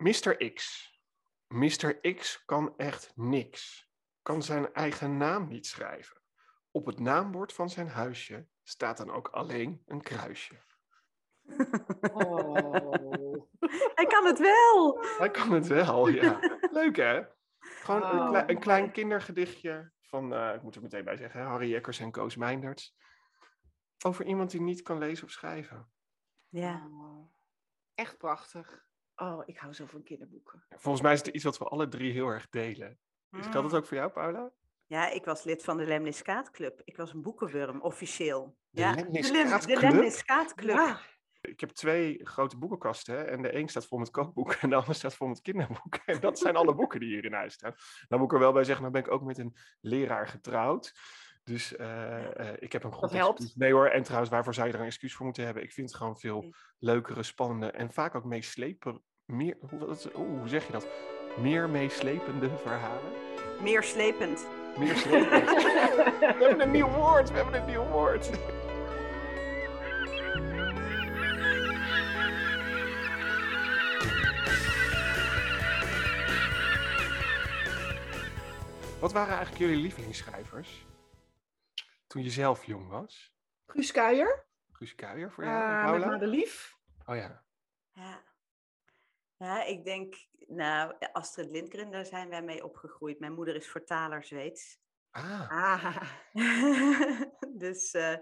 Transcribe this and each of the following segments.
Mr. X. Mr. X kan echt niks. Kan zijn eigen naam niet schrijven. Op het naambord van zijn huisje staat dan ook alleen een kruisje. Oh. Hij kan het wel. Hij kan het wel, ja. Leuk hè? Gewoon een, Oh, een klein kindergedichtje van, eh, ik moet er meteen bij zeggen, Harry Jekkers en Koos Meinders. Over iemand die niet kan lezen of schrijven. Ja. Echt prachtig. Oh, ik hou zo van kinderboeken. Volgens mij is het iets wat we alle drie heel erg delen. Dus geldt Mm. dat ook voor jou, Paula? Ja, ik was lid van de Lemniskaat Club. Ik was een boekenwurm, officieel. De ja, Lemniskaat de, Lem- de Club? Lemniskaat Club. Ja. Ik heb twee grote boekenkasten hè, en de een staat vol met kookboeken en de ander staat vol met kinderboeken. En dat zijn alle boeken die hier in huis staan. Dan moet ik er wel bij zeggen, dan ben ik ook met een leraar getrouwd. Dus eh, eh, ik heb een goed Dat excuus. Nee hoor, en trouwens, waarvoor zou je er een excuus voor moeten hebben? Ik vind het gewoon veel Nee. leukere, spannende en vaak ook meeslepen... Meer, hoe, wat- oeh, hoe zeg je dat? Meer meeslepende verhalen. Meer slepend. Meer slepend. we hebben een nieuw woord, we hebben een nieuw woord. Wat waren eigenlijk jullie lievelingsschrijvers? Toen je zelf jong was? Guus Kuijer. Guus Kuijer voor jou? eh, en met Paula? Madelief. Oh ja. Ja. Ja, ik denk, nou, Astrid Lindgren, daar zijn wij mee opgegroeid. Mijn moeder is vertaler Zweeds. Ah, Ah. dus eh,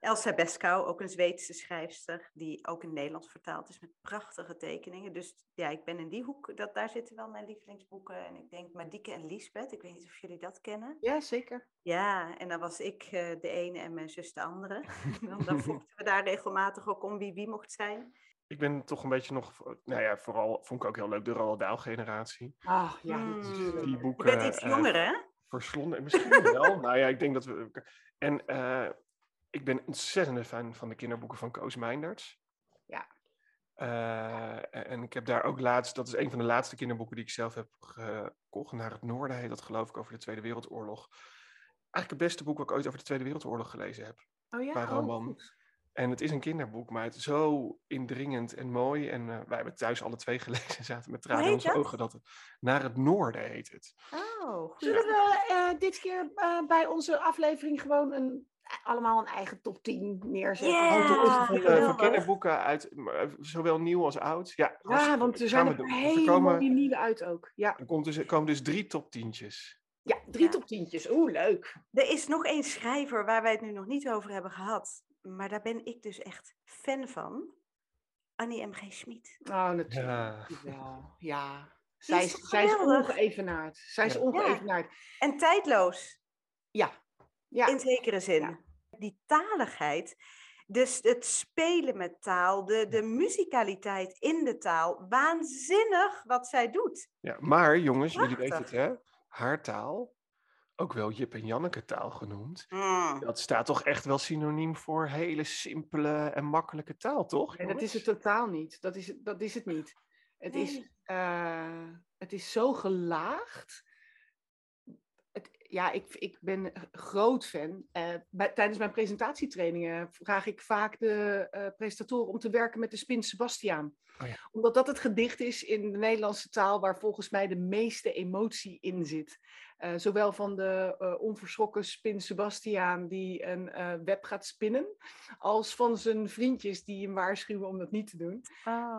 Elsa Beskow, ook een Zweedse schrijfster, die ook in het Nederlands vertaald is met prachtige tekeningen. Dus ja, ik ben in die hoek, dat, daar zitten wel mijn lievelingsboeken. En ik denk Marieke en Lisbeth, ik weet niet of jullie dat kennen. Ja, zeker. Ja, en dan was ik eh, de ene en mijn zus de andere. dan, dan vochten we daar regelmatig ook om wie wie mocht zijn. Ik ben toch een beetje nog... Nou ja, vooral vond ik ook heel leuk de Roald Dahl generatie. Ah, ja, Mm. natuurlijk. Die Je boeken... bent iets eh, jonger, hè? verslonden. Misschien wel. nou ja, ik denk dat we. En eh, ik ben ontzettende fan van de kinderboeken van Koos Meinders. Ja. Eh, en ik heb daar ook laatst, dat is een van de laatste kinderboeken die ik zelf heb gekocht. Naar het Noorden heet dat, geloof ik, over de Tweede Wereldoorlog. Eigenlijk het beste boek wat ik ooit over de Tweede Wereldoorlog gelezen heb. Oh ja, qua oh, roman. En het is een kinderboek, maar het is zo indringend en mooi. En eh, wij hebben thuis alle twee gelezen en zaten met tranen in onze dat? ogen. Dat het, naar het Noorden heet het. Oh, goed. Zullen we eh, dit keer eh, bij onze aflevering gewoon een, allemaal een eigen top 10 neerzetten? Ja, Oh, van, kinderboeken uit zowel nieuw als oud. Ja, Ja, want er zijn Gaan er we doen. hele Er komen, mooie nieuwe uit ook. Ja, er komt dus, er komen dus drie top tientjes. ja drie Ja. top 10'tjes. Oeh, leuk. Er is nog één schrijver waar wij het nu nog niet over hebben gehad. Maar daar ben ik dus echt fan van. Annie M. G. Schmid. Oh, natuurlijk. Ja. Ja, Zij is is, zij is ongeëvenaard. Zij is Ja. ongeëvenaard. En tijdloos, Ja. Ja. in zekere zin. Ja. Die taligheid, dus het spelen met taal, de, de muzikaliteit in de taal. Waanzinnig wat zij doet. Ja, maar jongens, jullie weten het hè. Haar taal, ook wel Jip en Janneke taal genoemd. Mm. Dat staat toch echt wel synoniem voor hele simpele en makkelijke taal, toch? En dat is het totaal niet. Dat is, het- dat is het niet. Het, is, Nee. eh, het is zo gelaagd. Het, ja, ik, ik ben een groot fan. Eh, bij, tijdens mijn presentatietrainingen vraag ik vaak de eh, presentatoren om te werken met de Spin Sebastiaan. Oh ja. Omdat dat het gedicht is in de Nederlandse taal waar volgens mij de meeste emotie in zit. Eh, zowel van de eh, onverschrokken Spin Sebastiaan die een eh, web gaat spinnen, als van zijn vriendjes die hem waarschuwen om dat niet te doen.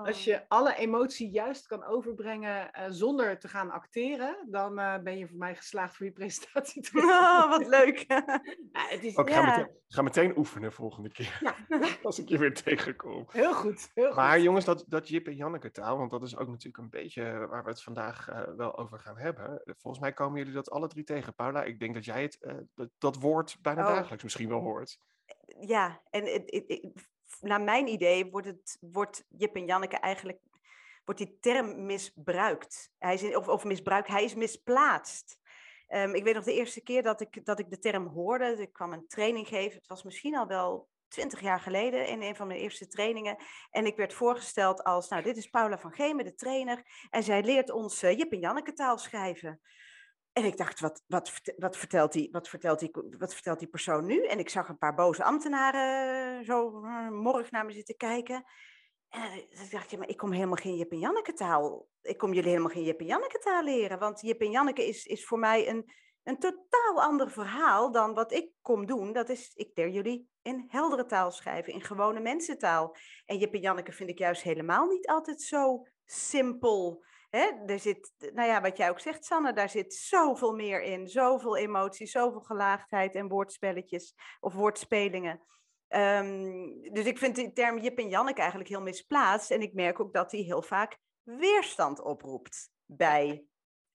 Als Oh. je alle emotie juist kan overbrengen eh, zonder te gaan acteren, dan eh, ben je voor mij geslaagd voor je presentatie. Oh, wat leuk. Ja, het is ga, meteen, ga meteen oefenen volgende keer, ja, als ik je weer tegenkom. heel goed. Heel goed. Maar jongens, dat, dat Jip en Janneke taal, want dat is ook natuurlijk een beetje waar we het vandaag wel over gaan hebben. Volgens mij komen jullie dat alle drie tegen. Paula, ik denk dat jij het, eh, dat, dat woord bijna Oh. dagelijks misschien wel hoort. ja, en het, het- het- naar mijn idee wordt, het, wordt Jip en Janneke eigenlijk wordt die term misbruikt. Hij is in, of, of misbruikt, hij is misplaatst. Ehm, ik weet nog de eerste keer dat ik, dat ik de term hoorde. Ik kwam een training geven. Het was misschien al wel twintig jaar geleden in een van mijn eerste trainingen. En ik werd voorgesteld als, nou, dit is Paula van Gemen, de trainer. En zij leert ons eh, Jip en Janneke taal schrijven. En ik dacht, wat, wat, wat, vertelt die, wat, vertelt die, wat vertelt die persoon nu? En ik zag een paar boze ambtenaren eh, zo eh, morg naar me zitten kijken. En dan dacht je, maar ik kom helemaal geen Jip en Janneke taal. Ik kom jullie helemaal geen Jip en taal leren. Want Jip en Janneke is, is voor mij een, een totaal ander verhaal dan wat ik kom doen. Dat is, ik leer jullie in heldere taal schrijven, in gewone mensentaal. En Jip en Janneke vind ik juist helemaal niet altijd zo simpel. Hè? Er zit, nou ja, wat jij ook zegt, Sanne, daar zit zoveel meer in. Zoveel emotie, zoveel gelaagdheid en woordspelletjes of woordspelingen. Ehm, dus ik vind de term Jip en Janneke eigenlijk heel misplaatst. En ik merk ook dat die heel vaak weerstand oproept bij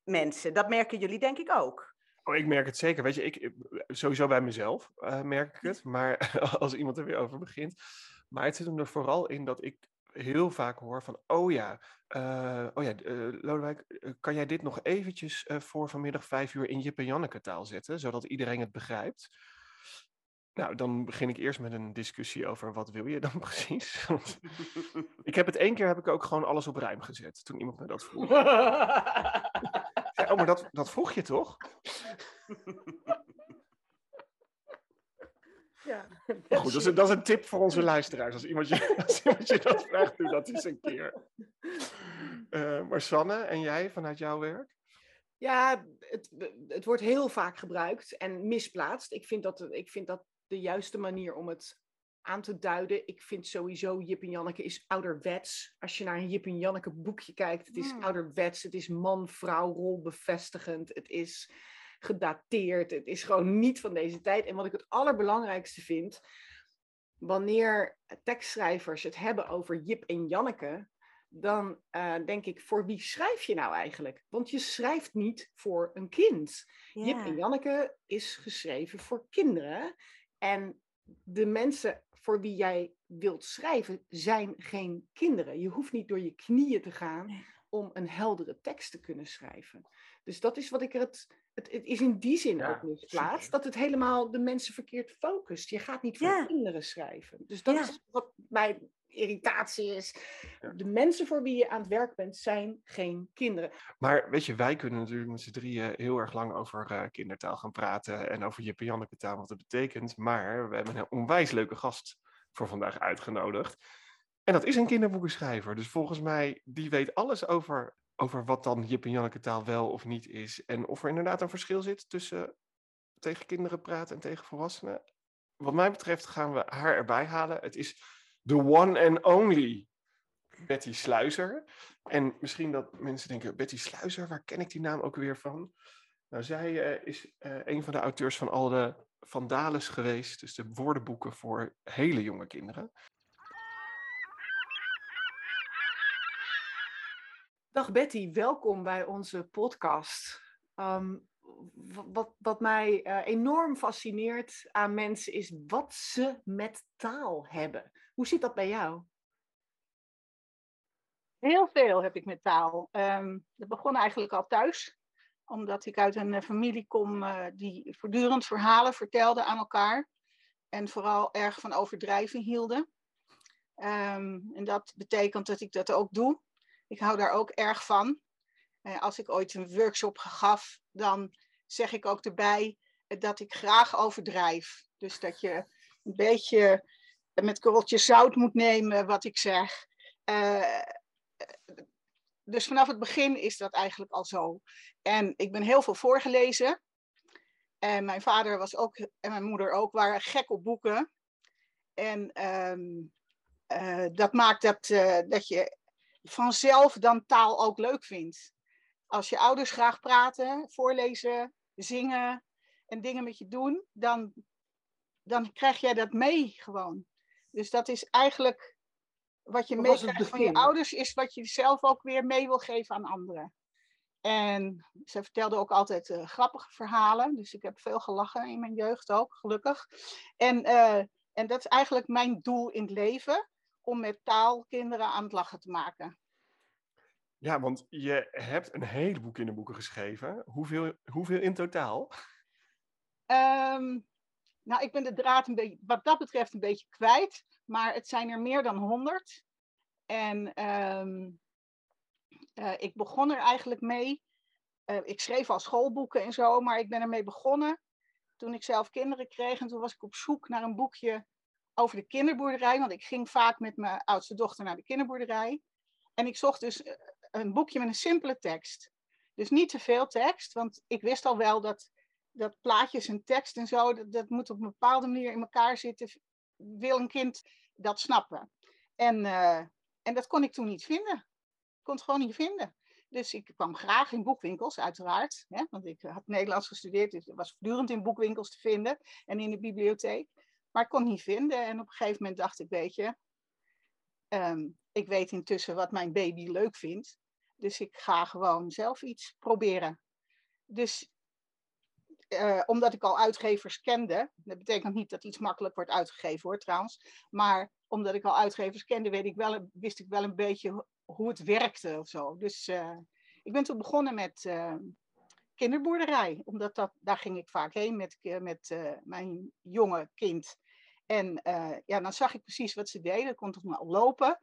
mensen. Dat merken jullie denk ik ook. Oh, ik merk het zeker. Weet je, ik, sowieso bij mezelf uh, merk ik het. Maar als iemand er weer over begint. Maar het zit hem er vooral in dat ik heel vaak hoor van, oh ja, uh, oh ja, uh, Lodewijk, kan jij dit nog eventjes voor vanmiddag vijf uur in Jip en Janneke taal zetten, zodat iedereen het begrijpt? Nou, dan begin ik eerst met een discussie over wat wil je dan precies. ik heb het één keer heb ik ook gewoon alles op rijm gezet toen iemand me dat vroeg. oh, maar dat, dat vroeg je toch? Ja. Maar goed, dat is, dat is, een tip voor onze luisteraars. Als iemand je, als iemand je dat vraagt, doe dat eens een keer. Uh, maar Sanne, en jij vanuit jouw werk? Ja, het, het wordt heel vaak gebruikt en misplaatst. Ik vind dat, ik vind dat de juiste manier om het aan te duiden. Ik vind sowieso Jip en Janneke is ouderwets. Als je naar een Jip en Janneke boekje kijkt, het is hmm. ouderwets. Het is man-vrouw rolbevestigend. Het is gedateerd. Het is gewoon niet van deze tijd. En wat ik het allerbelangrijkste vind, wanneer tekstschrijvers het hebben over Jip en Janneke, dan uh, denk ik, voor wie schrijf je nou eigenlijk? Want je schrijft niet voor een kind. Jip en Janneke is geschreven voor kinderen. En de mensen voor wie jij wilt schrijven zijn geen kinderen. Je hoeft niet door je knieën te gaan om een heldere tekst te kunnen schrijven. Dus dat is wat ik er het. Het, het is in die zin ook niet plaats dat het helemaal de mensen verkeerd focust. Je gaat niet voor kinderen schrijven. Dus dat is wat mij irritatie is. De mensen voor wie je aan het werk bent, zijn geen kinderen. Maar weet je, wij kunnen natuurlijk met z'n drieën heel erg lang over uh, kindertaal gaan praten en over Jip en Janneke taal, wat het betekent. Maar we hebben een onwijs leuke gast voor vandaag uitgenodigd. En dat is een kinderboekenschrijver. Dus volgens mij, die weet alles over, over wat dan Jip en Janneke taal wel of niet is. En of er inderdaad een verschil zit tussen tegen kinderen praten en tegen volwassenen. Wat mij betreft gaan we haar erbij halen. Het is the one and only Betty Sluizer. En misschien dat mensen denken, Betty Sluizer, waar ken ik die naam ook weer van? Nou, zij uh, is uh, een van de auteurs van al de Vandales geweest, dus de woordenboeken voor hele jonge kinderen. Dag Betty, welkom bij onze podcast. Um, wat, wat mij uh, enorm fascineert aan mensen is wat ze met taal hebben. Hoe zit dat bij jou? Heel veel heb ik met taal. Um, dat begon eigenlijk al thuis, omdat ik uit een eh, familie kom uh, die voortdurend verhalen vertelde aan elkaar. En vooral erg van overdrijven hielden. Um, en dat betekent dat ik dat ook doe. Ik hou daar ook erg van. Uh, als ik ooit een workshop gaf, dan zeg ik ook erbij dat ik graag overdrijf. Dus dat je een beetje met korreltjes zout moet nemen wat ik zeg. Uh, dus vanaf het begin is dat eigenlijk al zo. En ik ben heel veel voorgelezen. En mijn vader was ook, en mijn moeder ook, waren gek op boeken. En um, uh, dat maakt dat, dat je vanzelf dan taal ook leuk vindt. Als je ouders graag praten, voorlezen, zingen en dingen met je doen, dan, dan krijg jij dat mee gewoon. Dus dat is eigenlijk wat je meekrijgt van je ouders, is wat je zelf ook weer mee wil geven aan anderen. En ze vertelde ook altijd uh, grappige verhalen. Dus ik heb veel gelachen in mijn jeugd ook, gelukkig. En, uh, en dat is eigenlijk mijn doel in het leven. Om met taal kinderen aan het lachen te maken. Ja, want je hebt een heleboel kinderboeken geschreven. Hoeveel, hoeveel in totaal? Um, nou, ik ben de draad een beetje, wat dat betreft een beetje kwijt. Maar het zijn er meer dan honderd. En um, uh, ik begon er eigenlijk mee. Uh, ik schreef al schoolboeken en zo, maar ik ben ermee begonnen toen ik zelf kinderen kreeg. En toen was ik op zoek naar een boekje over de kinderboerderij, want ik ging vaak met mijn oudste dochter naar de kinderboerderij. En ik zocht dus eh, een boekje met een simpele tekst. Dus niet te veel tekst, want ik wist al wel dat, dat plaatjes en tekst en zo, dat, dat moet op een bepaalde manier in elkaar zitten. Wil een kind dat snappen? En, uh, en dat kon ik toen niet vinden. Ik kon het gewoon niet vinden. Dus ik kwam graag in boekwinkels, uiteraard. Hè, want ik had Nederlands gestudeerd, dus was voortdurend in boekwinkels te vinden en in de bibliotheek. Maar ik kon het niet vinden. En op een gegeven moment dacht ik, weet je, um, ik weet intussen wat mijn baby leuk vindt. Dus ik ga gewoon zelf iets proberen. Dus uh, omdat ik al uitgevers kende, dat betekent niet dat iets makkelijk wordt uitgegeven hoor trouwens, maar omdat ik al uitgevers kende, weet ik wel, wist ik wel een beetje hoe het werkte of zo. Dus uh, ik ben toen begonnen met uh, kinderboerderij, omdat dat, daar ging ik vaak heen met, met mijn jonge kind. En ja, dan zag ik precies wat ze deden, ik kon toch maar lopen.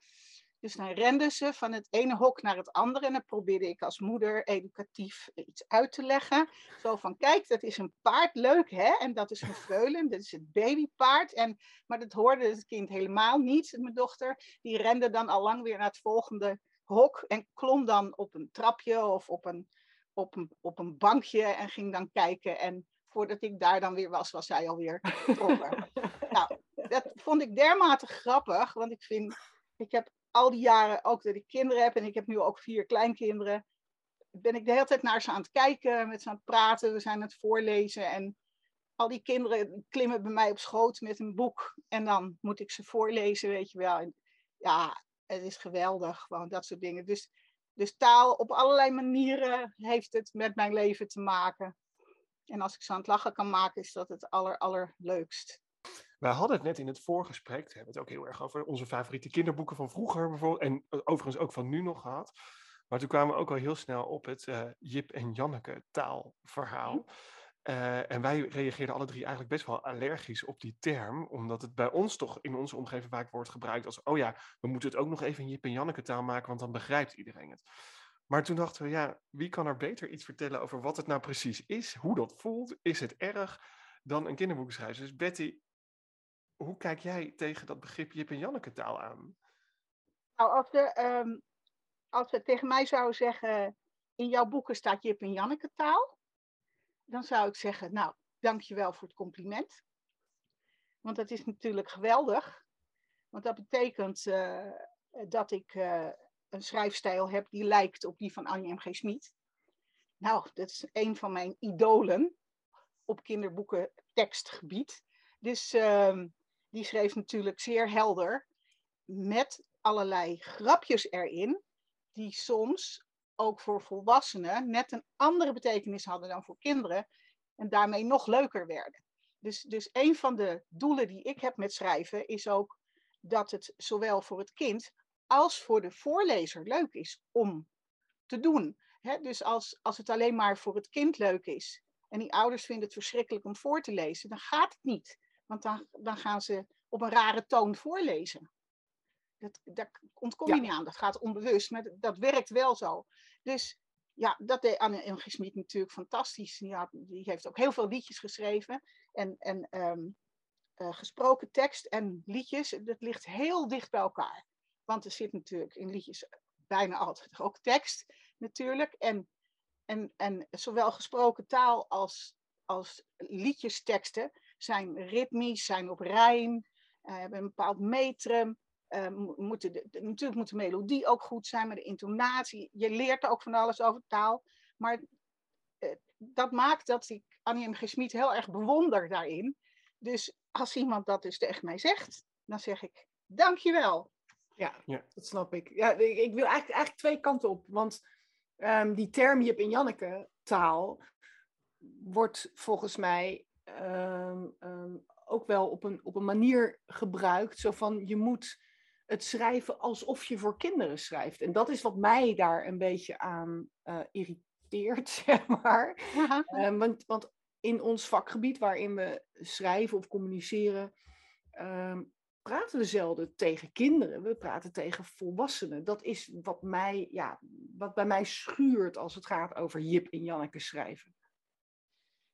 Dus dan renden ze van het ene hok naar het andere. En dan probeerde ik als moeder educatief iets uit te leggen. Zo van, kijk, dat is een paard, leuk hè? En dat is een veulen, dat is het babypaard. En, maar dat hoorde het kind helemaal niet, mijn dochter. Die rende dan al lang weer naar het volgende hok. En klom dan op een trapje of op een, op een, op een bankje. En ging dan kijken. En voordat ik daar dan weer was, was zij alweer vertrokken. nou, dat vond ik dermate grappig. Want ik vind, ik heb al die jaren, ook dat ik kinderen heb, en ik heb nu ook vier kleinkinderen, ben ik de hele tijd naar ze aan het kijken, met ze aan het praten, we zijn aan het voorlezen. En al die kinderen klimmen bij mij op schoot met een boek. En dan moet ik ze voorlezen, weet je wel. En ja, het is geweldig, gewoon dat soort dingen. Dus, dus taal op allerlei manieren heeft het met mijn leven te maken. En als ik ze aan het lachen kan maken, is dat het aller, allerleukst. Wij hadden het net in het voorgesprek, we hebben het ook heel erg over onze favoriete kinderboeken van vroeger bijvoorbeeld, en overigens ook van nu nog gehad. Maar toen kwamen we ook al heel snel op het uh, Jip en Janneke taalverhaal. Uh, en wij reageerden alle drie eigenlijk best wel allergisch op die term, omdat het bij ons toch in onze omgeving vaak wordt gebruikt als, oh ja, we moeten het ook nog even in Jip en Janneke taal maken, want dan begrijpt iedereen het. Maar toen dachten we, ja, wie kan er beter iets vertellen over wat het nou precies is, hoe dat voelt, is het erg, dan een kinderboek schrijven. Dus Betty, hoe kijk jij tegen dat begrip Jip en Janneke taal aan? Nou, als, we, um, als we tegen mij zouden zeggen, in jouw boeken staat Jip en Janneke taal, dan zou ik zeggen, nou, dankjewel voor het compliment. Want dat is natuurlijk geweldig. Want dat betekent uh, dat ik uh, een schrijfstijl heb die lijkt op die van Annie M. G. Smit. Nou, dat is een van mijn idolen op kinderboeken tekstgebied. Dus uh, die schreef natuurlijk zeer helder, met allerlei grapjes erin, die soms ook voor volwassenen net een andere betekenis hadden dan voor kinderen en daarmee nog leuker werden. Dus, dus een van de doelen die ik heb met schrijven is ook dat het zowel voor het kind als voor de voorlezer leuk is om te doen. dus als, als het alleen maar voor het kind leuk is en die ouders vinden het verschrikkelijk om voor te lezen, dan gaat het niet. Want dan, dan gaan ze op een rare toon voorlezen. Dat, daar ontkom je niet aan. Dat gaat onbewust, maar dat, werkt wel zo. Dus ja, dat deed Anne. Smit natuurlijk fantastisch. Die, had, die, heeft ook heel veel liedjes geschreven. En, en ehm, eh, gesproken tekst en liedjes, dat ligt heel dicht bij elkaar. Want er zit natuurlijk in liedjes bijna altijd ook tekst natuurlijk. En, en, en zowel gesproken taal als, als liedjesteksten zijn ritmisch, zijn op rijm, uh, hebben een bepaald metrum. Uh, moeten de, natuurlijk moet de melodie ook goed zijn, maar de intonatie. Je leert er ook van alles over taal. Maar uh, dat maakt dat ik Annie M. G. Heel erg bewonder daarin. Dus als iemand dat dus tegen mij zegt, dan zeg ik, dankjewel. Ja, ja. dat snap ik. Ja, ik, ik wil eigenlijk, eigenlijk twee kanten op. Want um, die term Jip en Janneke taal wordt volgens mij um, um, ook wel op een, op een manier gebruikt. Zo van je moet het schrijven alsof je voor kinderen schrijft. En dat is wat mij daar een beetje aan uh, irriteert, zeg maar. Want, want in ons vakgebied waarin we schrijven of communiceren, praten we zelden tegen kinderen. We praten tegen volwassenen. Dat is wat, mij, ja, wat bij mij schuurt als het gaat over Jip en Janneke schrijven.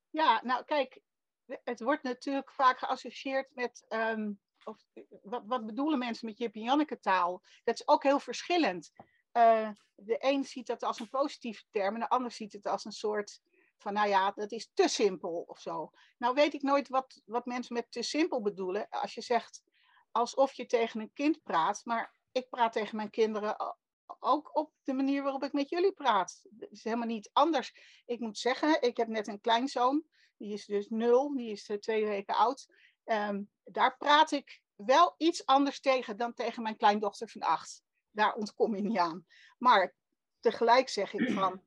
Ja, nou kijk, het wordt natuurlijk vaak geassocieerd met um, of wat, wat bedoelen mensen met Jip en Janneke taal? Dat is ook heel verschillend. Uh, de een ziet dat als een positieve term en de ander ziet het als een soort van, nou ja, dat is te simpel of zo. Nou weet ik nooit wat, wat mensen met te simpel bedoelen. Als je zegt alsof je tegen een kind praat, maar ik praat tegen mijn kinderen ook op de manier waarop ik met jullie praat. Het is helemaal niet anders. Ik moet zeggen, ik heb net een kleinzoon, die is dus nul, die is eh, twee weken oud. Um, daar praat ik wel iets anders tegen dan tegen mijn kleindochter van acht. Daar ontkom je niet aan. Maar tegelijk zeg ik van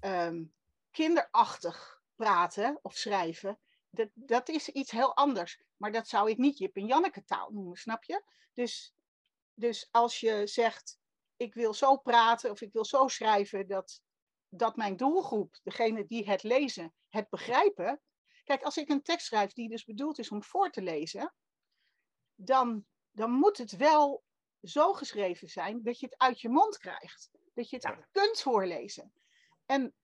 um, kinderachtig praten of schrijven, dat, dat is iets heel anders. Maar dat zou ik niet Jip en Janneke taal noemen, snap je? Dus, dus als je zegt, ik wil zo praten of ik wil zo schrijven dat, dat mijn doelgroep, degene die het lezen, het begrijpen. Kijk, als ik een tekst schrijf die dus bedoeld is om voor te lezen, dan, dan moet het wel zo geschreven zijn dat je het uit je mond krijgt. Dat je het kunt voorlezen. En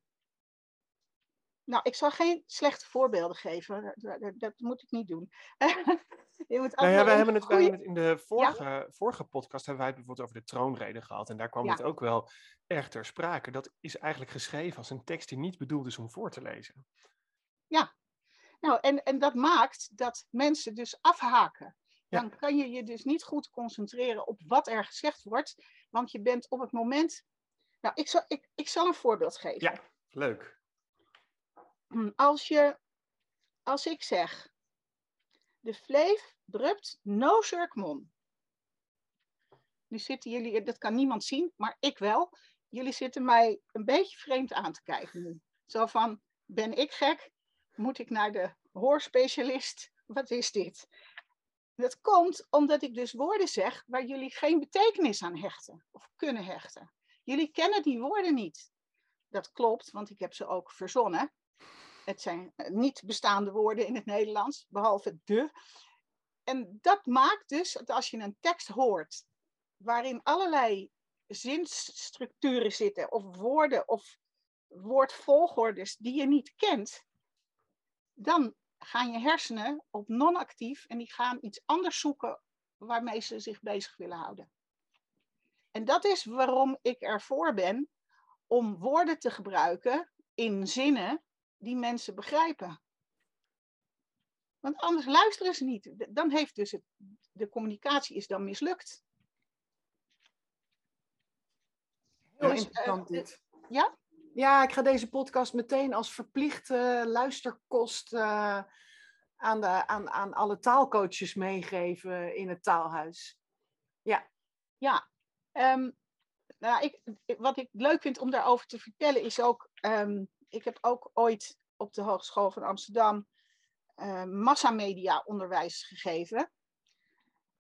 nou, ik zal geen slechte voorbeelden geven. Dat, dat, moet ik niet doen. je moet nou ja, we hebben, het, goeie... hebben het in de vorige, vorige podcast hebben wij het bijvoorbeeld over de troonrede gehad. En daar kwam het ook wel erg ter sprake. Dat is eigenlijk geschreven als een tekst die niet bedoeld is om voor te lezen. Ja, nou, en, en dat maakt dat mensen dus afhaken. Dan kan je je dus niet goed concentreren op wat er gezegd wordt. Want je bent op het moment. Nou, ik zal, ik, ik zal een voorbeeld geven. Ja, leuk. Als, je, als ik zeg. De vleef drupt no mon. Nu zitten jullie, dat kan niemand zien, maar ik wel. Jullie zitten mij een beetje vreemd aan te kijken. Zo van, ben ik gek? Moet ik naar de hoorspecialist? Wat is dit? Dat komt omdat ik dus woorden zeg waar jullie geen betekenis aan hechten of kunnen hechten. Jullie kennen die woorden niet. Dat klopt, want ik heb ze ook verzonnen. Het zijn eh, niet bestaande woorden in het Nederlands, behalve de. En dat maakt dus dat als je een tekst hoort waarin allerlei zinsstructuren zitten, of woorden of woordvolgordes die je niet kent, dan gaan je hersenen op non-actief en die gaan iets anders zoeken waarmee ze zich bezig willen houden. En dat is waarom ik ervoor ben om woorden te gebruiken in zinnen die mensen begrijpen. Want anders luisteren ze niet. Dan heeft dus het, de communicatie is dan mislukt. Heel dus, interessant uh, dit. Ja? Ja, ik ga deze podcast meteen als verplichte luisterkost uh, aan, de, aan, aan alle taalcoaches meegeven in het taalhuis. Ja. Ja. Um, nou, ik, wat ik leuk vind om daarover te vertellen is ook, um, ik heb ook ooit op de Hogeschool van Amsterdam uh, massamedia onderwijs gegeven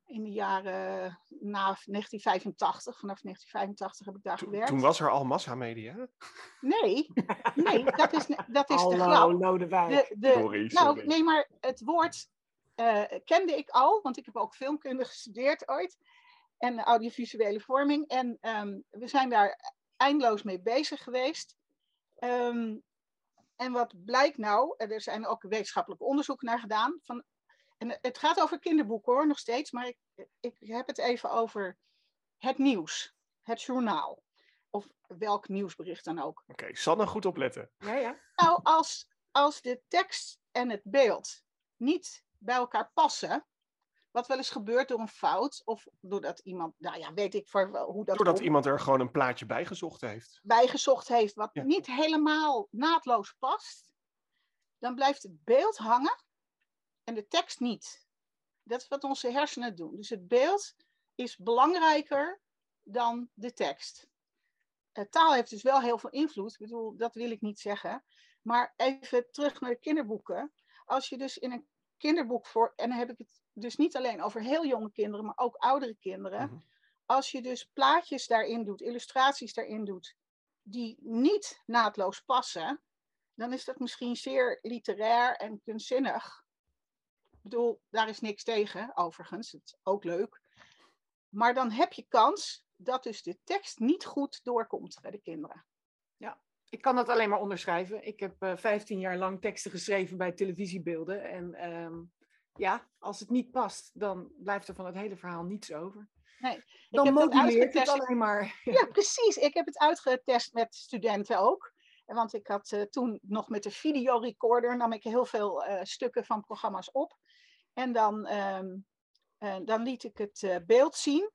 in de jaren na 1985. Vanaf 1985 heb ik daar gewerkt. Toen was er al massamedia? Nee, nee, dat is, dat is Hallo, de grap. Lodewijk. De, de, sorry, Nou, nee, maar het woord uh, kende ik al, want ik heb ook filmkunde gestudeerd ooit. En audiovisuele vorming. En um, we zijn daar eindeloos mee bezig geweest. Um, en wat blijkt nou, er zijn ook wetenschappelijk onderzoek naar gedaan, van en het gaat over kinderboeken hoor, nog steeds, maar ik, ik heb het even over het nieuws, het journaal. Of welk nieuwsbericht dan ook. Oké, okay, Sanne, goed opletten. Ja, ja. Nou, als, als de tekst en het beeld niet bij elkaar passen, wat wel eens gebeurt door een fout, of doordat iemand, nou ja, weet ik voor hoe dat Doordat iemand er gewoon een plaatje bijgezocht heeft. Bijgezocht heeft, wat niet helemaal naadloos past, dan blijft het beeld hangen en de tekst niet. Dat is wat onze hersenen doen. Dus het beeld is belangrijker dan de tekst. Uh, taal heeft dus wel heel veel invloed. Ik bedoel, dat wil ik niet zeggen. Maar even terug naar de kinderboeken. Als je dus in een kinderboek voor, en dan heb ik het dus niet alleen over heel jonge kinderen, maar ook oudere kinderen. Mhm. Als je dus plaatjes daarin doet, illustraties daarin doet, die niet naadloos passen, dan is dat misschien zeer literair en kunstzinnig. Ik bedoel, daar is niks tegen, overigens. Het is ook leuk. Maar dan heb je kans dat dus de tekst niet goed doorkomt bij de kinderen. Ja, ik kan dat alleen maar onderschrijven. Ik heb uh, eh, 15 jaar lang teksten geschreven bij televisiebeelden. En ehm, ja, als het niet past, dan blijft er van het hele verhaal niets over. Nee, Dan moduleert het alleen maar. Ja, precies. Ik heb het uitgetest met studenten ook. Want ik had eh, toen nog met de videorecorder nam ik heel veel eh, stukken van programma's op. En dan, ehm, eh, dan liet ik het beeld zien.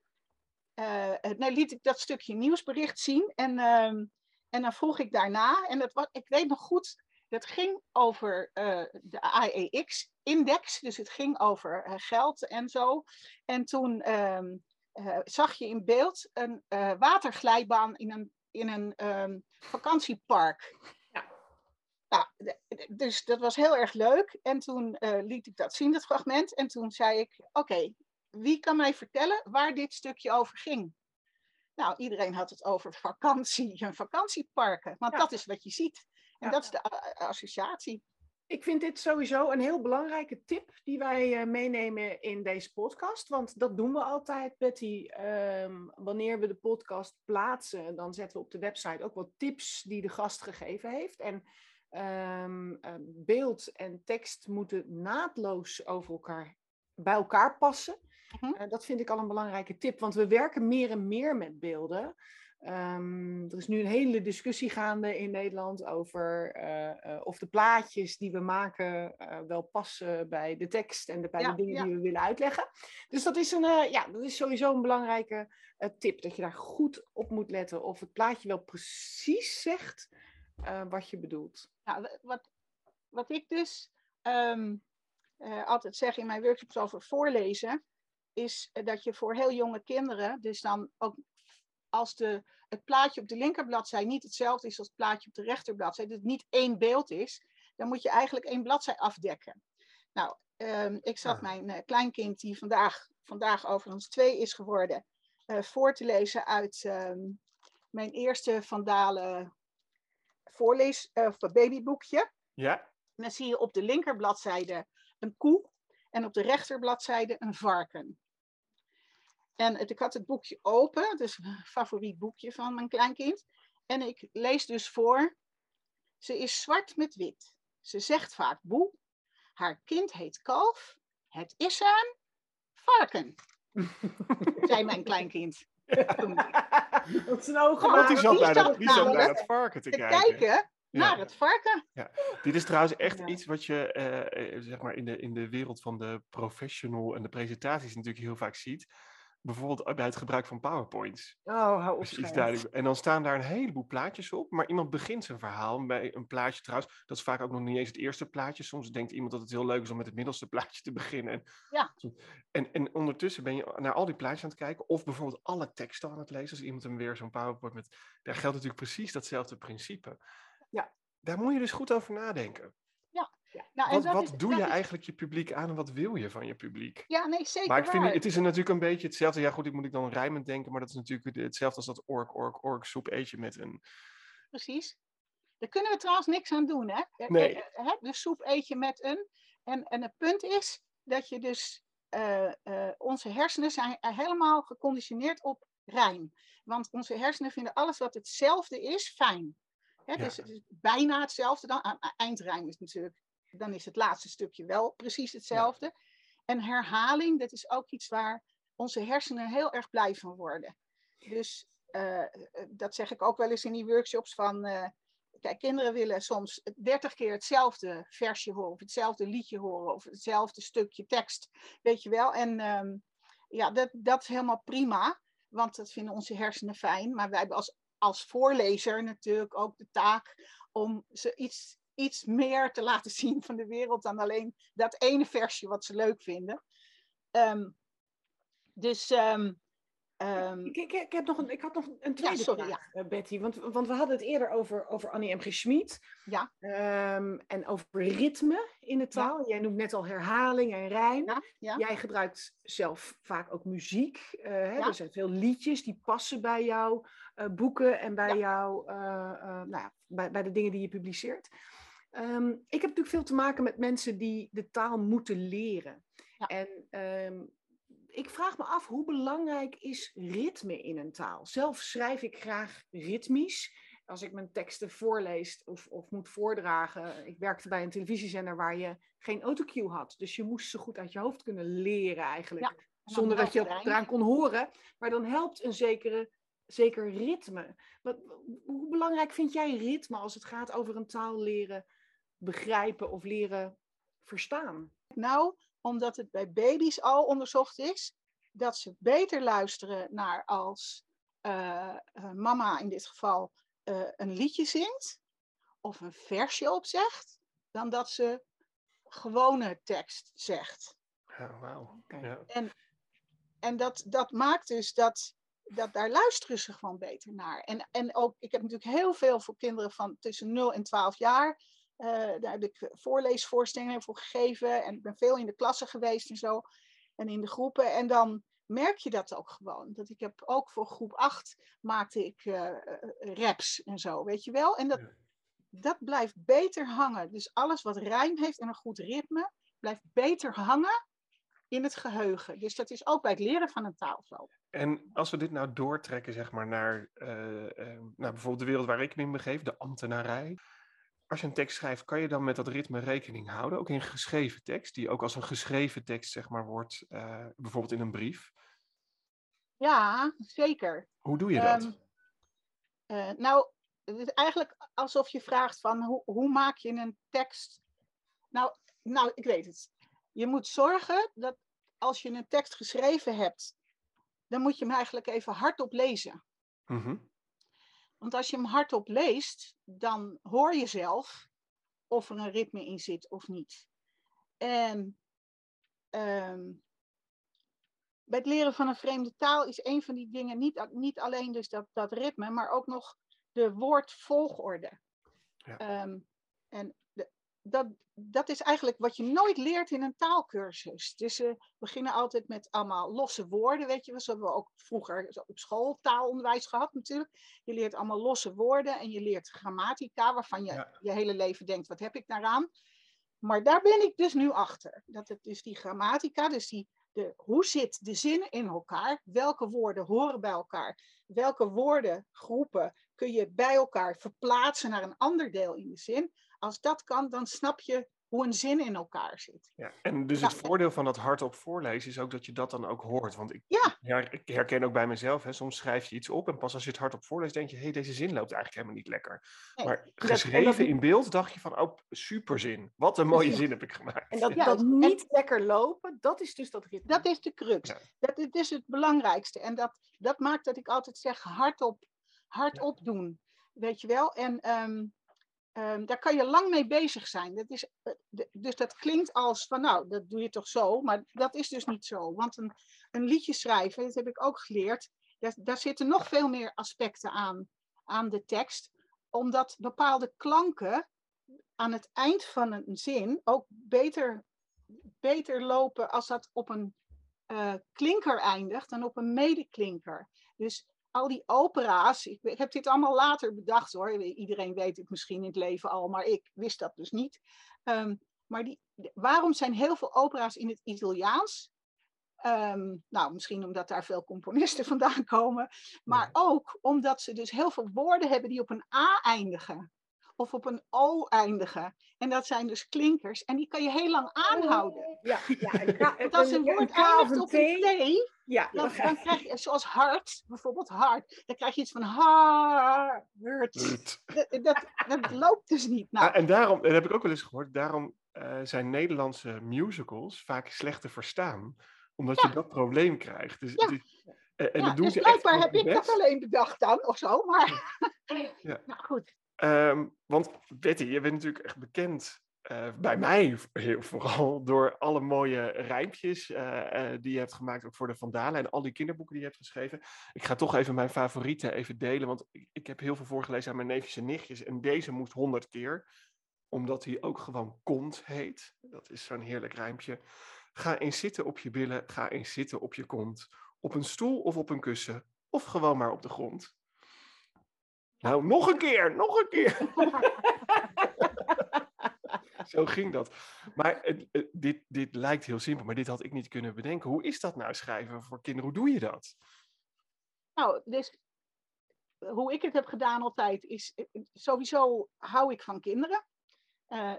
Nee, liet ik dat stukje nieuwsbericht zien. En, ehm, en dan vroeg ik daarna, en dat was, ik weet nog goed, dat ging over eh, de AEX-index. Dus het ging over eh, geld en zo. En toen ehm, eh, zag je in beeld een waterglijbaan in een, in een ehm, vakantiepark. Ja. Nou, dus dat was heel erg leuk. En toen liet ik dat zien, dat fragment. En toen zei ik, oké, wie kan mij vertellen waar dit stukje over ging? Nou, iedereen had het over vakantie en vakantieparken. Want Ja. dat is wat je ziet. En dat is de associatie. Ik vind dit sowieso een heel belangrijke tip die wij eh, meenemen in deze podcast. Want dat doen we altijd, Betty. Ehm, wanneer we de podcast plaatsen, dan zetten we op de website ook wat tips die de gast gegeven heeft. En ehm, eh, beeld en tekst moeten naadloos over elkaar, bij elkaar passen. Mhm. Eh, dat vind ik al een belangrijke tip, want we werken meer en meer met beelden. Ehm, er is nu een hele discussie gaande in Nederland over eh, eh, of de plaatjes die we maken eh, wel passen bij de tekst en de, bij Ja, de dingen ja. die we willen uitleggen. Dus dat is, een, ja, dat is sowieso een belangrijke tip, dat je daar goed op moet letten of het plaatje wel precies zegt wat je bedoelt. Nou, wa- wat, wat ik dus ehm, eh, altijd zeg in mijn workshops over voorlezen, is dat je voor heel jonge kinderen, dus dan ook als de, het plaatje op de linkerbladzij niet hetzelfde is als het plaatje op de rechterbladzij, dat het niet één beeld is, dan moet je eigenlijk één bladzij afdekken. Nou, ehm, ik zat Ah. mijn eh, kleinkind, die vandaag, vandaag overigens twee is geworden, eh, voor te lezen uit ehm, mijn eerste Vandalen voorlees, eh, babyboekje. Ja? En dan zie je op de linkerbladzijde een koe en op de rechterbladzijde een varken. En het- ik had het boekje open, dus een favoriet boekje van mijn kleinkind. En ik lees dus voor. Ze is zwart met wit. Ze zegt vaak boe. Haar kind heet kalf. Het is een varken, zei mijn kleinkind. Dat zijn ogen Oh, die zat die naar dat, zat die zat naar namelijk dat varken te Te kijken. kijken naar het varken. Dit is trouwens echt Ja. iets wat je eh, eh, zeg maar in, de, in de wereld van de professional en de presentaties natuurlijk heel vaak ziet. Bijvoorbeeld bij het gebruik van PowerPoints. Oh, hou op. Duidelijk, en dan staan daar een heleboel plaatjes op, maar iemand begint zijn verhaal bij een plaatje trouwens. Dat is vaak ook nog niet eens het eerste plaatje. Soms denkt iemand dat het heel leuk is om met het middelste plaatje te beginnen. En, Ja. en, en ondertussen ben je naar al die plaatjes aan het kijken, of bijvoorbeeld alle teksten aan het lezen. Als iemand hem weer zo'n PowerPoint met. Daar geldt natuurlijk precies datzelfde principe. Ja. Daar moet je dus goed over nadenken. Nou, en Wat, wat is- doe je is- eigenlijk je publiek aan en wat wil je van je publiek? Ja, nee, zeker Maar ik vind, waar. het is natuurlijk een beetje hetzelfde. Ja, goed, ik moet ik dan rijmend denken, maar dat is natuurlijk hetzelfde als dat ork, ork, ork, soep eet je met een. Precies. Daar kunnen we trouwens niks aan doen, hè? Eh, Nee. De soep eet je met een. En, en het punt is dat je dus. onze hersenen zijn helemaal geconditioneerd op rijm. Want onze hersenen vinden alles wat hetzelfde is fijn. Hè, Ja. Dus het is bijna hetzelfde. Dan, eindrijm is natuurlijk. Dan is het laatste stukje wel precies hetzelfde. En herhaling, dat is ook iets waar onze hersenen heel erg blij van worden. Dus eh, eh, dat zeg ik ook wel eens in die workshops van. eh, kijk, kinderen willen soms dertig keer hetzelfde versje horen, of hetzelfde liedje horen, of hetzelfde stukje tekst. Weet je wel? En ehm, ja, dat, dat is helemaal prima, want dat vinden onze hersenen fijn. Maar wij hebben als, als voorlezer natuurlijk ook de taak om ze iets, iets meer te laten zien van de wereld dan alleen dat ene versje wat ze leuk vinden. Ehm, dus. ehm, ehm, Ik, ik, ik, heb nog een, ik had nog een tweede sorry, vraag, eh, Betty. Want, want we hadden het eerder over, over Annie M. G. Schmid. Ja. En over ritme in de taal. Jij noemt net al herhaling en rijm. Ja, ja. Jij gebruikt zelf vaak ook muziek. eh, hè? Ja. Er zijn veel liedjes die passen bij jouw eh, boeken en bij, Ja. jou, nou ja, bij, bij de dingen die je publiceert. Ehm, ik heb natuurlijk veel te maken met mensen die de taal moeten leren. Ja. En ehm, ik vraag me af, hoe belangrijk is ritme in een taal? Zelf schrijf ik graag ritmisch. als ik mijn teksten voorlees of, of moet voordragen. Ik werkte bij een televisiezender waar je geen autocue had. Dus je moest ze goed uit je hoofd kunnen leren eigenlijk. Ja, zonder dat je melodijn. eraan kon horen. Maar dan helpt een zekere, zeker ritme. Wat, hoe belangrijk vind jij ritme als het gaat over een taal leren begrijpen of leren verstaan? Nou, omdat het bij baby's al onderzocht is dat ze beter luisteren naar als eh, eh, mama in dit geval eh, een liedje zingt of een versje opzegt, dan dat ze gewone tekst zegt. Ja, wauw. Oké. Ja. En dat, dat maakt dus dat, dat daar luisteren ze gewoon beter naar. En, en ook, ik heb natuurlijk heel veel voor kinderen van tussen 0 en 12 jaar. Eh, daar heb ik voorleesvoorstellingen voor gegeven. En ik ben veel in de klassen geweest en zo. En in de groepen. En dan merk je dat ook gewoon. Dat ik heb ook voor groep 8 maakte ik eh, eh, raps en zo, weet je wel. En dat, dat blijft beter hangen. Dus alles wat rijm heeft en een goed ritme, blijft beter hangen in het geheugen. Dus dat is ook bij het leren van een taal zo. En als we dit nou doortrekken, zeg maar, naar nou, bijvoorbeeld de wereld waar ik me in begeef, de ambtenarij. Als je een tekst schrijft, kan je dan met dat ritme rekening houden? Ook in geschreven tekst, die ook als een geschreven tekst, zeg maar, wordt, eh, bijvoorbeeld in een brief. Ja, zeker. Hoe doe je dat? Ehm, eh, nou, het is eigenlijk alsof je vraagt van hoe, hoe maak je een tekst. Nou, nou, ik weet het. Je moet zorgen dat als je een tekst geschreven hebt, dan moet je hem eigenlijk even hardop lezen. Mhm. Want als je hem hardop leest, dan hoor je zelf of er een ritme in zit of niet. En ehm, bij het leren van een vreemde taal is een van die dingen niet, niet alleen dus dat, dat ritme, maar ook nog de woordvolgorde. Ja. Ehm, en dat, dat is eigenlijk wat je nooit leert in een taalkursus. Dus we beginnen altijd met allemaal losse woorden, weet je wel. Zo hebben we ook vroeger op school taalonderwijs gehad natuurlijk. Je leert allemaal losse woorden en je leert grammatica, waarvan je Ja. je hele leven denkt, wat heb ik daaraan? Maar daar ben ik dus nu achter. Dat het dus die grammatica, dus die, de, hoe zit de zin in elkaar? Welke woorden horen bij elkaar? Welke woordengroepen kun je bij elkaar verplaatsen naar een ander deel in de zin? Als dat kan, dan snap je hoe een zin in elkaar zit. Ja. En dus Ja. het voordeel van dat hardop voorlezen is ook dat je dat dan ook hoort. Want ik, Ja. her- ik herken ook bij mezelf, hè, soms schrijf je iets op en pas als je het hardop voorleest, denk je, hé, deze zin loopt eigenlijk helemaal niet lekker. Nee, Maar dat- geschreven in beeld dacht je van, oh, superzin. Wat een mooie zin heb ik gemaakt. En dat, Ja, dat en- niet lekker lopen, dat is dus dat ritme. Dat is de crux. Ja. Dat het is het belangrijkste. En dat, dat maakt dat ik altijd zeg hardop, hardop doen. Weet je wel? En ehm, ehm, daar kan je lang mee bezig zijn. Dat is, eh, dus dat klinkt als van nou, dat doe je toch zo. Maar dat is dus niet zo. Want een, een liedje schrijven, dat heb ik ook geleerd. Daar, daar zitten nog veel meer aspecten aan, aan de tekst. Omdat bepaalde klanken aan het eind van een zin ook beter, beter lopen als dat op een eh, klinker eindigt dan op een medeklinker. Dus al die opera's, ik, heb dit allemaal later bedacht hoor. Iedereen weet het misschien in het leven al, maar ik wist dat dus niet. Ehm, maar die, waarom zijn heel veel opera's in het Italiaans? Ehm, nou, misschien omdat daar veel componisten vandaan komen, maar Ja. ook omdat ze dus heel veel woorden hebben die op een A eindigen. Of op een O eindigen. En dat zijn dus klinkers. En die kan je heel lang aanhouden. Ja, ja. Want als een woord eindigt een op een T, ja, dan, krijg je, zoals hart, bijvoorbeeld hart, dan krijg je iets van hart. Rut. Dat, dat, dat loopt dus niet. Nou, Ah, en daarom, dat heb ik ook wel eens gehoord, daarom eh, zijn Nederlandse musicals vaak slecht te verstaan. Omdat je dat probleem krijgt. Dus, Ja. eh, en ja, dat doen dus ze blijkbaar heb ik best. dat alleen bedacht dan, of zo. Maar Ja. nou goed. Ehm, want Betty, je bent natuurlijk echt bekend, eh, bij mij vooral, door alle mooie rijmpjes eh, eh, die je hebt gemaakt, ook voor de Vandalen en al die kinderboeken die je hebt geschreven. Ik ga toch even mijn favorieten even delen, want ik, ik heb heel veel voorgelezen aan mijn neefjes en nichtjes en deze moest honderd keer, omdat hij ook gewoon kont heet. Dat is zo'n heerlijk rijmpje. Ga eens zitten op je billen, ga eens zitten op je kont, op een stoel of op een kussen, of gewoon maar op de grond. Nou, nog een keer, nog een keer. Zo ging dat. Maar dit, dit lijkt heel simpel, maar dit had ik niet kunnen bedenken. Hoe is dat nou schrijven voor kinderen? Hoe doe je dat? Nou, dus hoe ik het heb gedaan altijd is, sowieso hou ik van kinderen.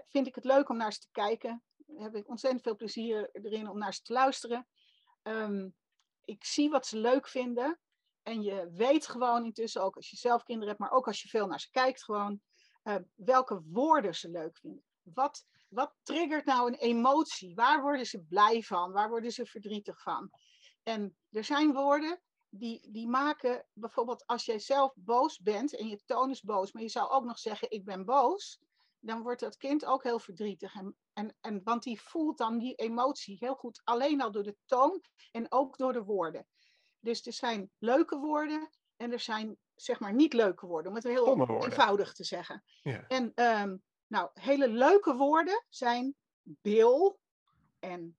Vind ik het leuk om naar ze te kijken. Heb ik ontzettend veel plezier erin om naar ze te luisteren. Um, ik zie wat ze leuk vinden. En je weet gewoon intussen ook als je zelf kinderen hebt, maar ook als je veel naar ze kijkt, gewoon welke woorden ze leuk vinden. Wat, wat triggert nou een emotie? Waar worden ze blij van? Waar worden ze verdrietig van? En er zijn woorden die, die maken, bijvoorbeeld als jij zelf boos bent en je toon is boos, maar je zou ook nog zeggen ik ben boos, dan wordt dat kind ook heel verdrietig. En, en, en, want die voelt dan die emotie heel goed, alleen al door de toon en ook door de woorden. Dus er zijn leuke woorden en er zijn zeg maar niet leuke woorden, om het heel eenvoudig te zeggen. Ja. En um, nou, hele leuke woorden zijn bil en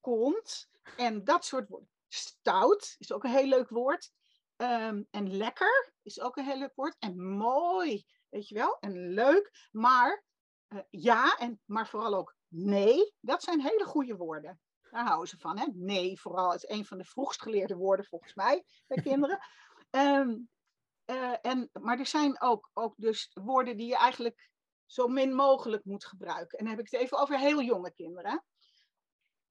kont en dat soort woorden. Stout is ook een heel leuk woord. Um, en lekker is ook een heel leuk woord. En mooi, weet je wel. En leuk. Maar uh, ja, en, maar vooral ook nee. Dat zijn hele goede woorden. Daar houden ze van. Hè? Nee, vooral is een van de vroegst geleerde woorden volgens mij bij kinderen. Um, uh, en, maar er zijn ook, ook dus woorden die je eigenlijk zo min mogelijk moet gebruiken. En dan heb ik het even over heel jonge kinderen.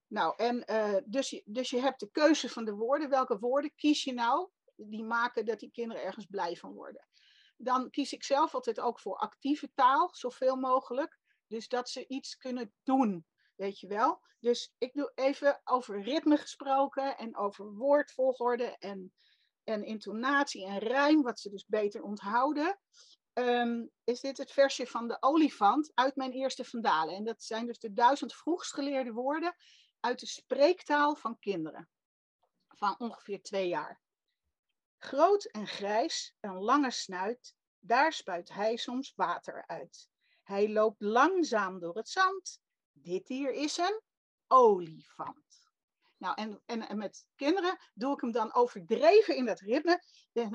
Nou, en uh, dus, je, dus je hebt de keuze van de woorden. Welke woorden kies je nou? Die maken dat die kinderen ergens blij van worden. Dan kies ik zelf altijd ook voor actieve taal, zoveel mogelijk. Dus dat ze iets kunnen doen, weet je wel. Dus ik doe even over ritme gesproken en over woordvolgorde en, en intonatie en rijm, wat ze dus beter onthouden. Um, is dit het versje van de olifant uit mijn eerste vandalen. En dat zijn dus de duizend vroegst geleerde woorden uit de spreektaal van kinderen. Van ongeveer twee jaar. Groot en grijs, een lange snuit, daar spuit hij soms water uit. Hij loopt langzaam door het zand. Dit hier is een olifant. Nou, en, en, en, met kinderen doe ik hem dan overdreven in dat ritme.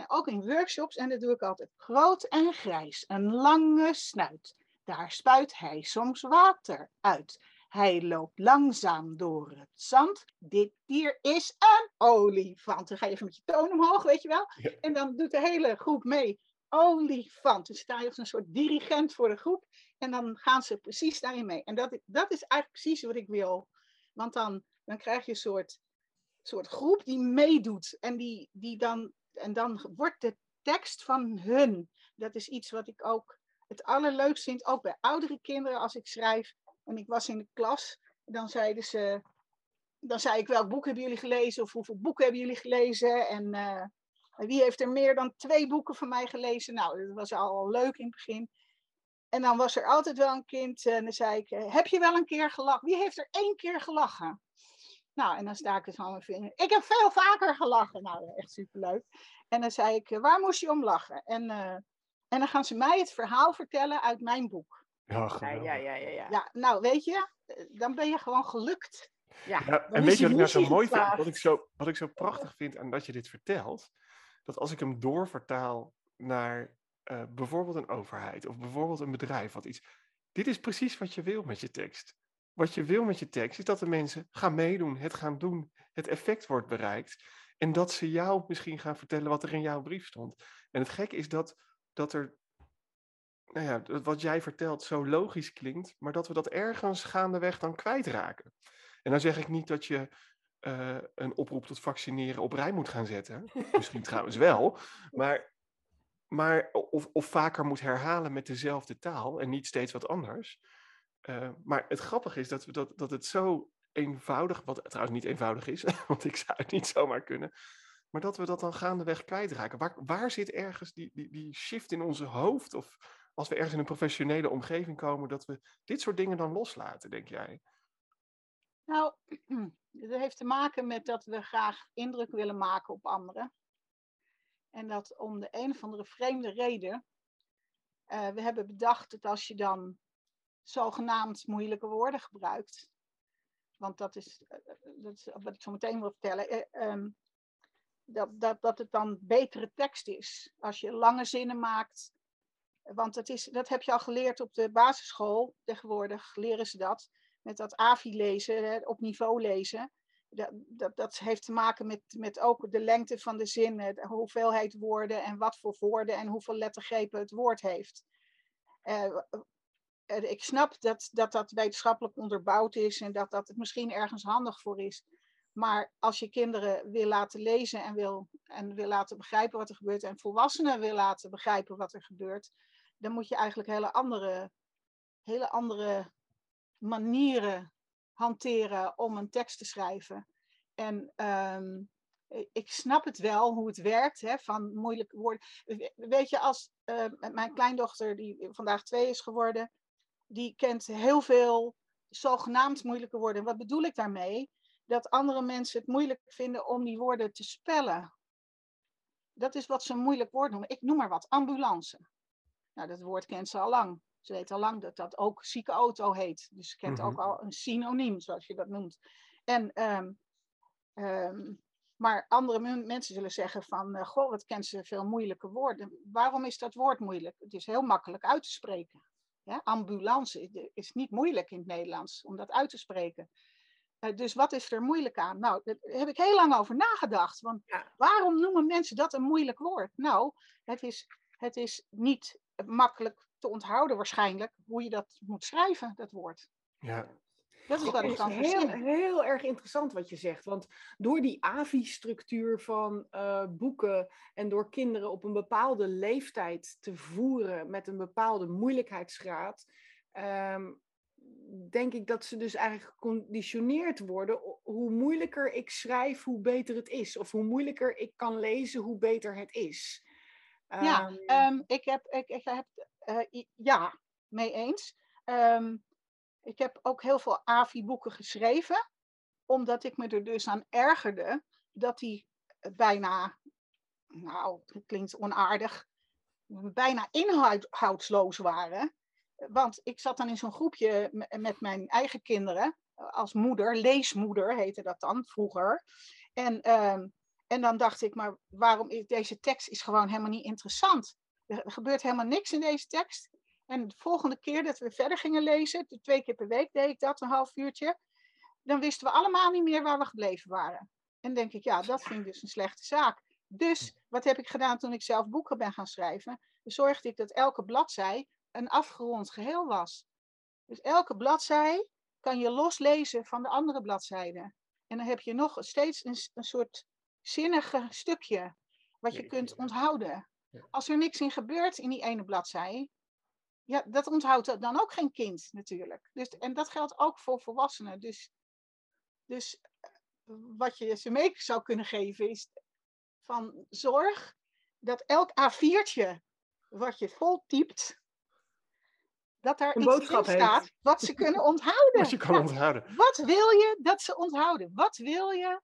Ook in workshops. En dat doe ik altijd groot en grijs. Een lange snuit. Daar spuit hij soms water uit. Hij loopt langzaam door het zand. Dit dier is een olifant. Dan ga je even met je toon omhoog, weet je wel. En dan doet de hele groep mee. Olifant. Dan sta je als een soort dirigent voor de groep. En dan gaan ze precies daarin mee. En dat, dat is eigenlijk precies wat ik wil. Want dan dan krijg je een soort, soort groep die meedoet. En, die, die dan, en dan wordt de tekst van hun. Dat is iets wat ik ook het allerleukst vind, ook bij oudere kinderen als ik schrijf. En ik was in de klas, dan zeiden ze, dan zei ik welk boek hebben jullie gelezen of hoeveel boeken hebben jullie gelezen en uh, wie heeft er meer dan twee boeken van mij gelezen. Nou, dat was al leuk in het begin. En dan was er altijd wel een kind en dan zei ik, heb je wel een keer gelachen? Wie heeft er één keer gelachen? Nou, en dan sta ik dus aan mijn vinger. Ik heb veel vaker gelachen. Nou, echt superleuk. En dan zei ik, waar moest je om lachen? En, uh, en dan gaan ze mij het verhaal vertellen uit mijn boek. Ja, ja, ja, ja, ja, ja. nou, weet je, dan ben je gewoon gelukt. Ja, ja en weet je wat ik nou zo mooi vind? Wat ik zo, wat ik zo prachtig vind aan dat je dit vertelt, dat als ik hem doorvertaal naar uh, bijvoorbeeld een overheid of bijvoorbeeld een bedrijf, wat iets. Dit is precies wat je wil met je tekst wat je wil met je tekst is dat de mensen gaan meedoen, het gaan doen, het effect wordt bereikt. En dat ze jou misschien gaan vertellen wat er in jouw brief stond. En het gekke is dat, dat er, nou ja, wat jij vertelt zo logisch klinkt, maar dat we dat ergens gaandeweg dan kwijtraken. En dan zeg ik niet dat je uh, een oproep tot vaccineren op rij moet gaan zetten. Misschien trouwens wel. Maar, maar of, of vaker moet herhalen met dezelfde taal en niet steeds wat anders. Uh, maar het grappige is dat, we dat, dat het zo eenvoudig, wat trouwens niet eenvoudig is, want ik zou het niet zomaar kunnen, maar dat we dat dan gaandeweg kwijtraken. Waar, waar zit ergens die, die, die shift in onze hoofd? Of als we ergens in een professionele omgeving komen, dat we dit soort dingen dan loslaten, denk jij? Nou, dat heeft te maken met dat we graag indruk willen maken op anderen. En dat om de een of andere vreemde reden, uh, we hebben bedacht dat als je dan zogenaamd moeilijke woorden gebruikt. Want dat is, eh, eh, dat is wat ik zo meteen wil vertellen. Eh, ehm, dat, dat, dat het dan betere tekst is. Als je lange zinnen maakt. Want dat, is, dat heb je al geleerd op de basisschool. Tegenwoordig leren ze dat. Met dat AVI lezen, op niveau lezen. dat, dat, dat heeft te maken met, met ook de lengte van de zin, de hoeveelheid woorden en wat voor woorden en hoeveel lettergrepen het woord heeft. Ik snap dat, dat dat wetenschappelijk onderbouwd is en dat dat het misschien ergens handig voor is. Maar als je kinderen wil laten lezen en wil, en wil laten begrijpen wat er gebeurt, en volwassenen wil laten begrijpen wat er gebeurt, dan moet je eigenlijk hele andere, hele andere manieren hanteren om een tekst te schrijven. En um, ik snap het wel hoe het werkt, hè, van moeilijke woorden. Weet je, als uh, mijn kleindochter, die vandaag twee is geworden, die kent heel veel zogenaamd moeilijke woorden. Wat bedoel ik daarmee? Dat andere mensen het moeilijk vinden om die woorden te spellen. Dat is wat ze een moeilijk woord noemen. Ik noem maar wat, ambulance. Nou, dat woord kent ze al lang. Ze weet al lang dat dat ook zieke auto heet. Dus ze kent ook mhm. al een synoniem, zoals je dat noemt. En, um, um, maar andere mensen zullen zeggen van, uh, goh, wat kent ze veel moeilijke woorden. Waarom is dat woord moeilijk? Het is heel makkelijk uit te spreken. Ja, ambulance is niet moeilijk in het Nederlands om dat uit te spreken. Uh, dus wat is er moeilijk aan? Nou, daar heb ik heel lang over nagedacht. Want waarom noemen mensen dat een moeilijk woord? Nou, het is, het is niet makkelijk te onthouden waarschijnlijk hoe je dat moet schrijven, dat woord. Ja. Dat is heel, heel erg interessant wat je zegt. Want door die AVI-structuur van uh, boeken en door kinderen op een bepaalde leeftijd te voeren met een bepaalde moeilijkheidsgraad, um, denk ik dat ze dus eigenlijk geconditioneerd worden. Hoe moeilijker ik schrijf, hoe beter het is. Of hoe moeilijker ik kan lezen, hoe beter het is. Ja, um, ik heb, ik, ik heb uh, ja, mee eens. Um, ik heb ook heel veel AVI-boeken geschreven, omdat ik me er dus aan ergerde dat die bijna, nou, het klinkt onaardig, bijna inhoudsloos waren. Want ik zat dan in zo'n groepje met mijn eigen kinderen, als moeder, leesmoeder heette dat dan vroeger. En, um, en dan dacht ik, maar waarom is deze tekst is gewoon helemaal niet interessant. Er gebeurt helemaal niks in deze tekst. En de volgende keer dat we verder gingen lezen, twee keer per week deed ik dat, een half uurtje, dan wisten we allemaal niet meer waar we gebleven waren. En denk ik, ja, dat vind ik dus een slechte zaak. Dus wat heb ik gedaan toen ik zelf boeken ben gaan schrijven? Zorgde ik dat elke bladzij een afgerond geheel was. Dus elke bladzij kan je loslezen van de andere bladzijden. En dan heb je nog steeds een, een soort zinnige stukje wat je kunt onthouden. Als er niks in gebeurt in die ene bladzij, ja, dat onthoudt dan ook geen kind natuurlijk. Dus, en dat geldt ook voor volwassenen. Dus, dus eh, wat je ze mee zou kunnen geven is van zorg dat elk A4'tje wat je vol typt, dat daar een iets in staat wat ze kunnen onthouden. Wat je kan onthouden. Wat wil je dat ze onthouden? Wat wil je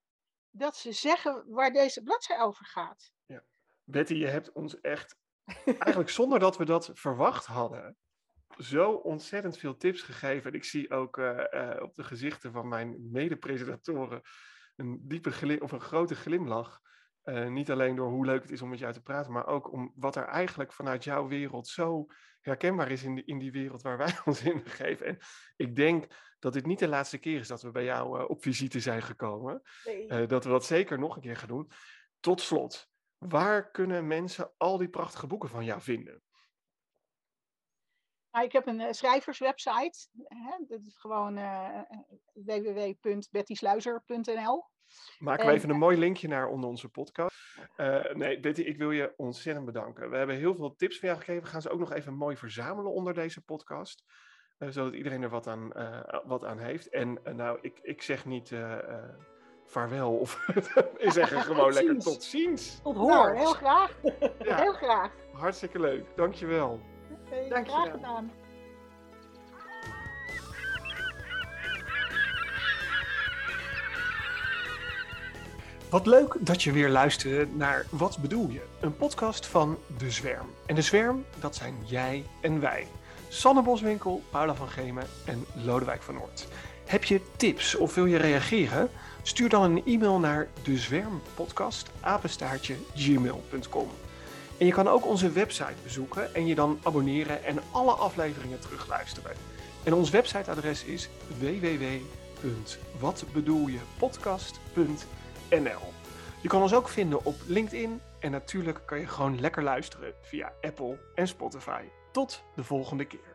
dat ze zeggen waar deze bladzij over gaat? Ja. Betty, je hebt ons echt eigenlijk zonder dat we dat verwacht hadden, zo ontzettend veel tips gegeven. En ik zie ook uh, uh, op de gezichten van mijn mede-presentatoren een diepe glim, of een grote glimlach. Uh, niet alleen door hoe leuk het is om met jou te praten, maar ook om wat er eigenlijk vanuit jouw wereld zo herkenbaar is in, die, in die wereld waar wij ons in begeven. En ik denk dat dit niet de laatste keer is dat we bij jou op visite zijn gekomen. Nee. dat we dat zeker nog een keer gaan doen. Tot slot, Waar kunnen mensen al die prachtige boeken van jou vinden? Nou, ik heb een uh, schrijverswebsite. Hè? Dat is gewoon uh, www.bettysluizer.nl. Maken we even een mooi linkje naar onder onze podcast. Uh, nee, Betty, ik wil je ontzettend bedanken. We hebben heel veel tips van jou gegeven. We gaan ze ook nog even mooi verzamelen onder deze podcast. zodat iedereen er wat aan, wat aan heeft. En nou, ik, ik zeg niet vaarwel. Of we zeggen gewoon lekker tot ziens. Tot hoor, nou, heel graag. Ja. Heel graag. Hartstikke leuk, dankjewel. Okay, dankjewel. Graag gedaan. Wat leuk dat je weer luisterde naar Wat bedoel je? Een podcast van De Zwerm. En De Zwerm, dat zijn jij en wij. Sanne Boswinkel, Paula van Gemen en Lodewijk van Noord. Heb je tips of wil je reageren? Stuur dan een e-mail naar dezwermpodcast@gmail.com. En je kan ook onze website bezoeken en je dan abonneren en alle afleveringen terugluisteren. En ons websiteadres is www www.watbedoeljepodcast.nl Je kan ons ook vinden op LinkedIn en natuurlijk kan je gewoon lekker luisteren via Apple en Spotify. Tot de volgende keer.